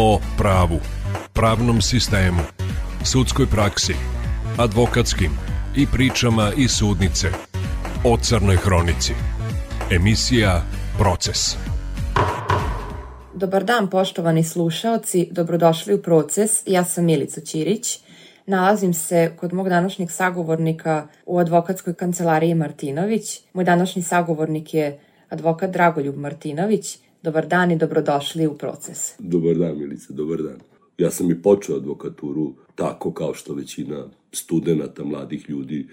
o pravu, pravnom sistemu, sudskoj praksi, advokatskim i pričama iz sudnice o Crnoj Hronici. Emisija Proces. Dobar dan poštovani slušaoci, dobrodošli u Proces. Ja sam Milica Ćirić. Nalazim se kod mog današnjeg sagovornika u advokatskoj kancelariji Martinović. Moj današnji sagovornik je advokat Dragoljub Martinović. Dobar dan i dobrodošli u proces. Dobar dan, Milice, dobar dan. Ja sam i počeo advokaturu tako kao što većina studenta, mladih ljudi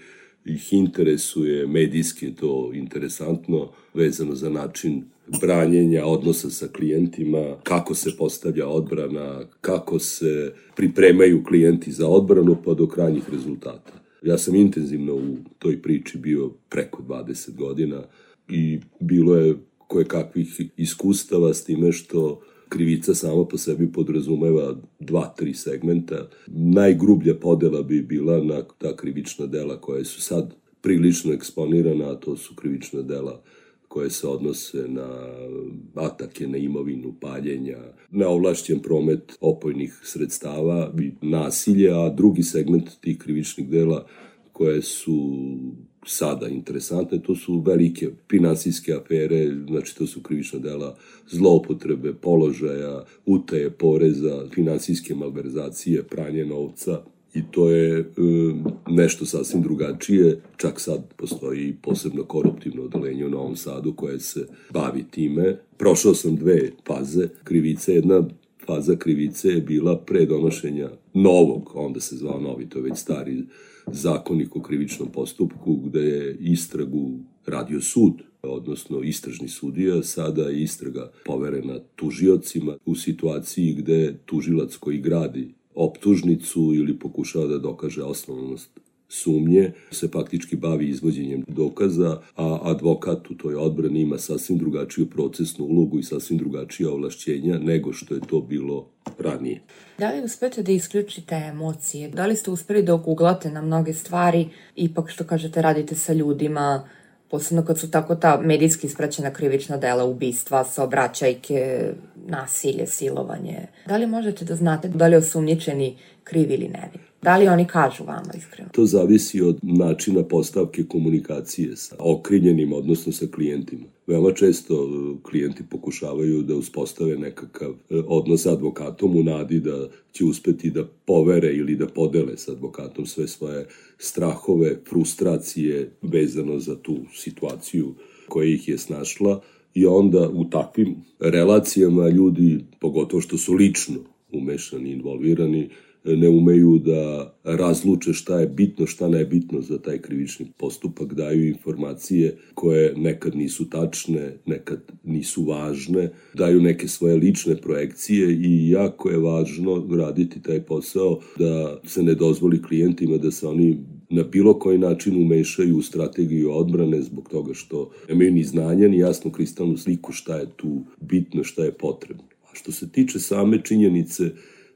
ih interesuje, medijski je to interesantno, vezano za način branjenja odnosa sa klijentima, kako se postavlja odbrana, kako se pripremaju klijenti za odbranu pa do krajnjih rezultata. Ja sam intenzivno u toj priči bio preko 20 godina i bilo je koje kakvih iskustava s time što krivica sama po sebi podrazumeva dva, tri segmenta. Najgrublja podela bi bila na ta krivična dela koja su sad prilično eksponirana, a to su krivična dela koje se odnose na atake na imovinu, paljenja, na ovlašćen promet opojnih sredstava i nasilje, a drugi segment tih krivičnih dela koje su sada interesantne, to su velike finansijske afere, znači to su krivična dela zloupotrebe položaja, utaje poreza, finansijske malverzacije, pranje novca, i to je e, nešto sasvim drugačije. Čak sad postoji posebno koruptivno odelenje u Novom Sadu koje se bavi time. Prošao sam dve faze krivice. Jedna faza krivice je bila pre donošenja novog, onda se zvao novi, to je već stari zakonik o krivičnom postupku, gde je istragu radio sud, odnosno istražni sudija, sada je istraga poverena tužiocima u situaciji gde tužilac koji gradi optužnicu ili pokušava da dokaže osnovnost sumnje, se faktički bavi izvođenjem dokaza, a advokat u toj odbrani ima sasvim drugačiju procesnu ulogu i sasvim drugačija ovlašćenja nego što je to bilo ranije. Da li uspete da isključite emocije? Da li ste uspeli da oguglate na mnoge stvari, ipak što kažete radite sa ljudima, posebno kad su tako ta medijski ispraćena krivična dela, ubistva, saobraćajke, nasilje, silovanje. Da li možete da znate da li osumnjičeni krivi ili nevin? Da li oni kažu vama iskreno? To zavisi od načina postavke komunikacije sa okrinjenima, odnosno sa klijentima. Veoma često e, klijenti pokušavaju da uspostave nekakav e, odnos sa advokatom u nadi da će uspeti da povere ili da podele sa advokatom sve svoje strahove, frustracije vezano za tu situaciju koja ih je snašla i onda u takvim relacijama ljudi, pogotovo što su lično umešani, involvirani, ne umeju da razluče šta je bitno, šta ne je bitno za taj krivični postupak, daju informacije koje nekad nisu tačne, nekad nisu važne, daju neke svoje lične projekcije i jako je važno raditi taj posao da se ne dozvoli klijentima da se oni na bilo koji način umešaju u strategiju odbrane zbog toga što nemaju ni znanja ni jasnu kristalnu sliku šta je tu bitno, šta je potrebno. A što se tiče same činjenice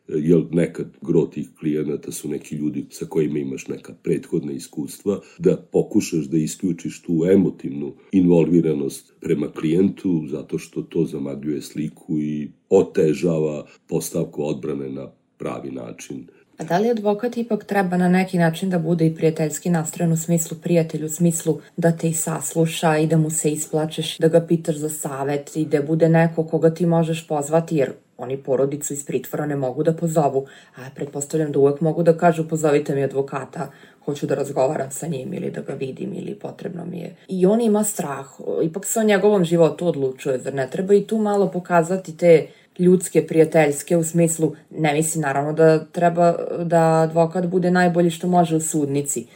jer nekad gro tih klijenata su neki ljudi sa kojima imaš neka prethodna iskustva, da pokušaš da isključiš tu emotivnu involviranost prema klijentu, zato što to zamagljuje sliku i otežava postavku odbrane na pravi način. A da li advokat ipak treba na neki način da bude i prijateljski nastроjen u smislu prijatelj, u smislu da te i sasluša i da mu se isplačeš, da ga pitaš za savet i da bude neko koga ti možeš pozvati, jer oni porodicu iz pritvora ne mogu da pozovu, a pretpostavljam da uvek mogu da kažu pozovite mi advokata, hoću da razgovaram sa njim ili da ga vidim ili potrebno mi je. I on ima strah, ipak se o njegovom životu odlučuje, zar ne treba i tu malo pokazati te ljudske, prijateljske, u smislu, ne mislim naravno da treba da advokat bude najbolji što može u sudnici,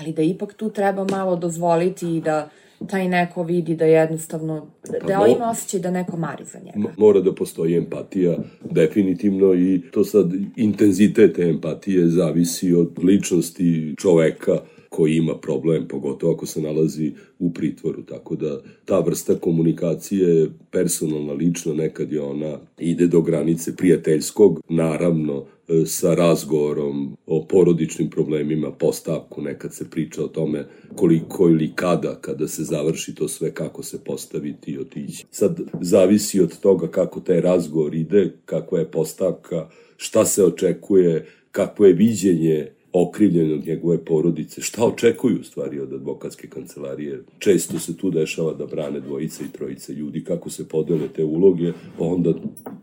ali da ipak tu treba malo dozvoliti i da taj neko vidi da jednostavno, da, da pa ima osjećaj da neko mari za njega. Mora da postoji empatija, definitivno, i to sad intenzitet empatije zavisi od ličnosti čoveka, koji ima problem, pogotovo ako se nalazi u pritvoru. Tako da ta vrsta komunikacije, personalna, lična, nekad je ona ide do granice prijateljskog, naravno e, sa razgovorom porodičnim problemima, postavku, nekad se priča o tome koliko ili kada, kada se završi to sve, kako se postaviti i otići. Sad, zavisi od toga kako taj razgovor ide, kakva je postavka, šta se očekuje, kakvo je viđenje okrivljen od njegove porodice. Šta očekuju stvari od advokatske kancelarije? Često se tu dešava da brane dvojice i trojice ljudi, kako se podele te uloge, pa onda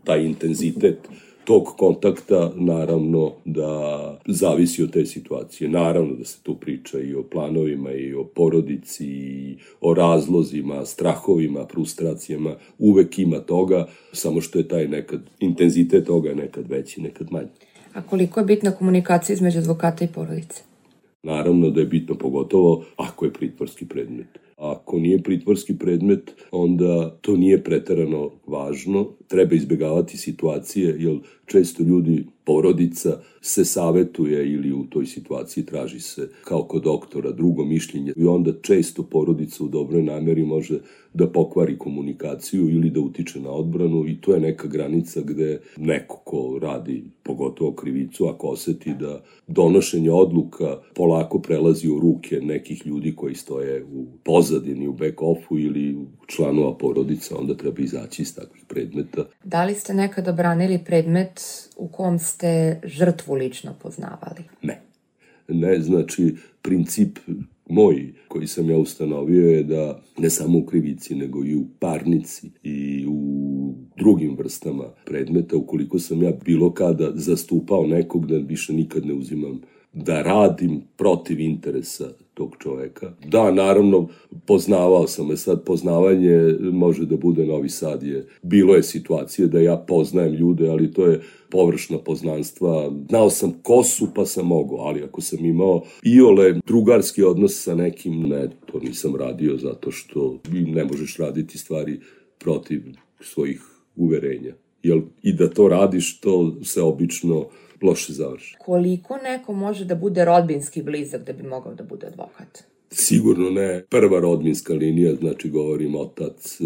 taj intenzitet tog kontakta naravno da zavisi od te situacije. Naravno da se tu priča i o planovima i o porodici i o razlozima, strahovima, frustracijama, uvek ima toga, samo što je taj nekad, intenzitet toga je nekad veći, nekad manji. A koliko je bitna komunikacija između advokata i porodice? Naravno da je bitno pogotovo ako je pritvorski predmet. Ako nije pritvorski predmet, onda to nije preterano važno. Treba izbegavati situacije, jer često ljudi, porodica, se savetuje ili u toj situaciji traži se kao kod doktora drugo mišljenje i onda često porodica u dobroj nameri može da pokvari komunikaciju ili da utiče na odbranu i to je neka granica gde neko ko radi pogotovo krivicu ako oseti da donošenje odluka polako prelazi u ruke nekih ljudi koji stoje u pozadini, u back-offu ili članova porodica, onda treba izaći iz takvih predmeta. Da li ste nekada branili predmet u kom ste žrtvu lično poznavali? Ne. Ne, znači, princip moj koji sam ja ustanovio je da ne samo u krivici, nego i u parnici i u drugim vrstama predmeta, ukoliko sam ja bilo kada zastupao nekog da više nikad ne uzimam da radim protiv interesa tog čoveka. Da, naravno, poznavao sam me sad, poznavanje može da bude Novi Sad je. Bilo je situacije da ja poznajem ljude, ali to je površna poznanstva. Znao sam ko su, pa sam mogao, ali ako sam imao iole drugarski odnos sa nekim, ne, to nisam radio zato što ne možeš raditi stvari protiv svojih uverenja. Jel, I da to radiš, to se obično loše završi. Koliko neko može da bude rodbinski blizak da bi mogao da bude advokat? Sigurno ne prva rodbinska linija, znači govorim otac,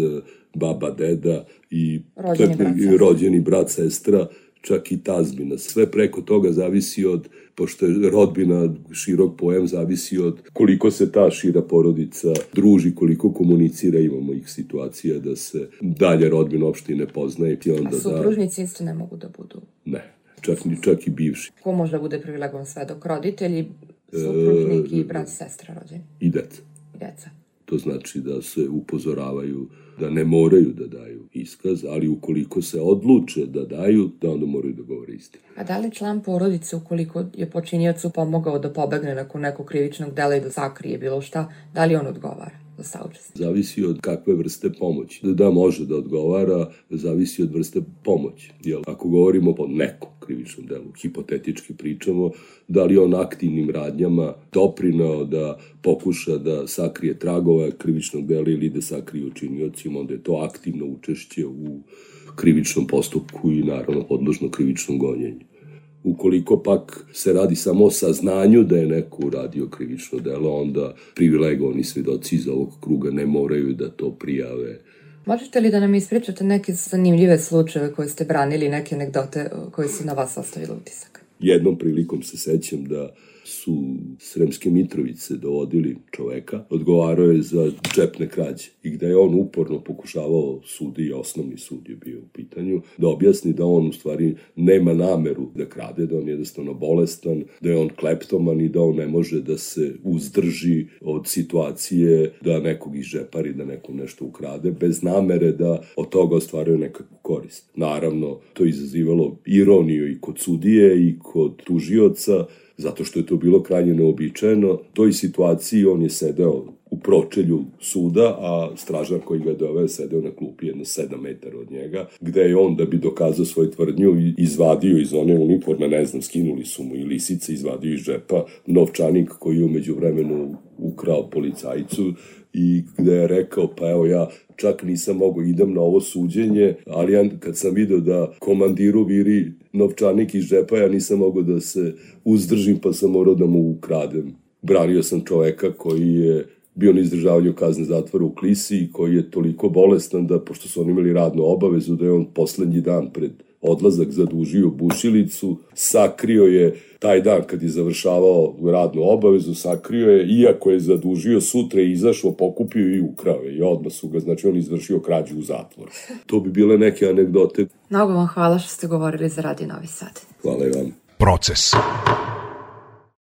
baba, deda i rođeni brat, i rođeni brat, sestra, čak i tazbina. Sve preko toga zavisi od, pošto je rodbina širok pojem, zavisi od koliko se ta šira porodica druži, koliko komunicira, imamo ih situacija da se dalje rodbina uopšte ne poznaje. I onda A supružnici da... isto ne mogu da budu? Ne čak, ni, čak i bivši. Ko može da bude privilegovan svedok? Roditelji, supružnik e, i brat, sestra rođeni? I deca. I deca. To znači da se upozoravaju da ne moraju da daju iskaz, ali ukoliko se odluče da daju, da onda moraju da govore istinu. A da li član porodice, ukoliko je počinjacu pomogao da pobegne nakon nekog krivičnog dela i da zakrije bilo šta, da li on odgovara? Saučesnik? Zavisi od kakve vrste pomoći. Da, da može da odgovara, zavisi od vrste pomoći. Jel, ako govorimo o nekom krivičnom delu, hipotetički pričamo, da li on aktivnim radnjama doprinao da pokuša da sakrije tragova krivičnog dela ili da sakrije učiniocima, onda je to aktivno učešće u krivičnom postupku i naravno podložno krivičnom gonjenju. Ukoliko pak se radi samo o saznanju da je neko uradio krivično delo, onda privilegovani svedoci iz ovog kruga ne moraju da to prijave. Možete li da nam ispričate neke zanimljive slučajeve koje ste branili, neke anegdote koje su na vas ostavile utisak? Jednom prilikom se sećam da su Sremske Mitrovice dovodili čoveka, odgovarao je za džepne krađe i gde je on uporno pokušavao sudi, osnovni sud je bio u pitanju, da objasni da on u stvari nema nameru da krade, da on je jednostavno bolestan, da je on kleptoman i da on ne može da se uzdrži od situacije da nekog izžepari, da nekom nešto ukrade, bez namere da od toga ostvaruje nekakvu korist. Naravno, to izazivalo ironiju i kod sudije i kod tužioca, zato što je to bilo krajnje neobičajeno. Toj situaciji on je sedeo u pročelju suda, a stražar koji ga je doveo sedeo na klupi jedno 7 metara od njega, gde je on da bi dokazao svoju tvrdnju izvadio iz one uniforme, ne znam, skinuli su mu i lisice, izvadio iz džepa novčanik koji je umeđu vremenu ukrao policajcu i gde je rekao, pa evo ja čak nisam mogao, idem na ovo suđenje, ali ja kad sam video da komandiru viri novčanik iz džepa, ja nisam mogao da se uzdržim, pa sam morao da mu ukradem. Branio sam čoveka koji je bio na izdržavanju kazne zatvora u Klisi i koji je toliko bolestan da, pošto su oni imali radnu obavezu, da je on poslednji dan pred odlazak zadužio Bušilicu, sakrio je taj dan kad je završavao radnu obavezu, sakrio je, iako je zadužio, sutra je izašao, pokupio i ukrao je. I odmah su ga, znači on izvršio krađu u zatvoru. To bi bile neke anegdote. Mnogo vam hvala što ste govorili za Radio Novi Sad. Hvala i vam. Proces.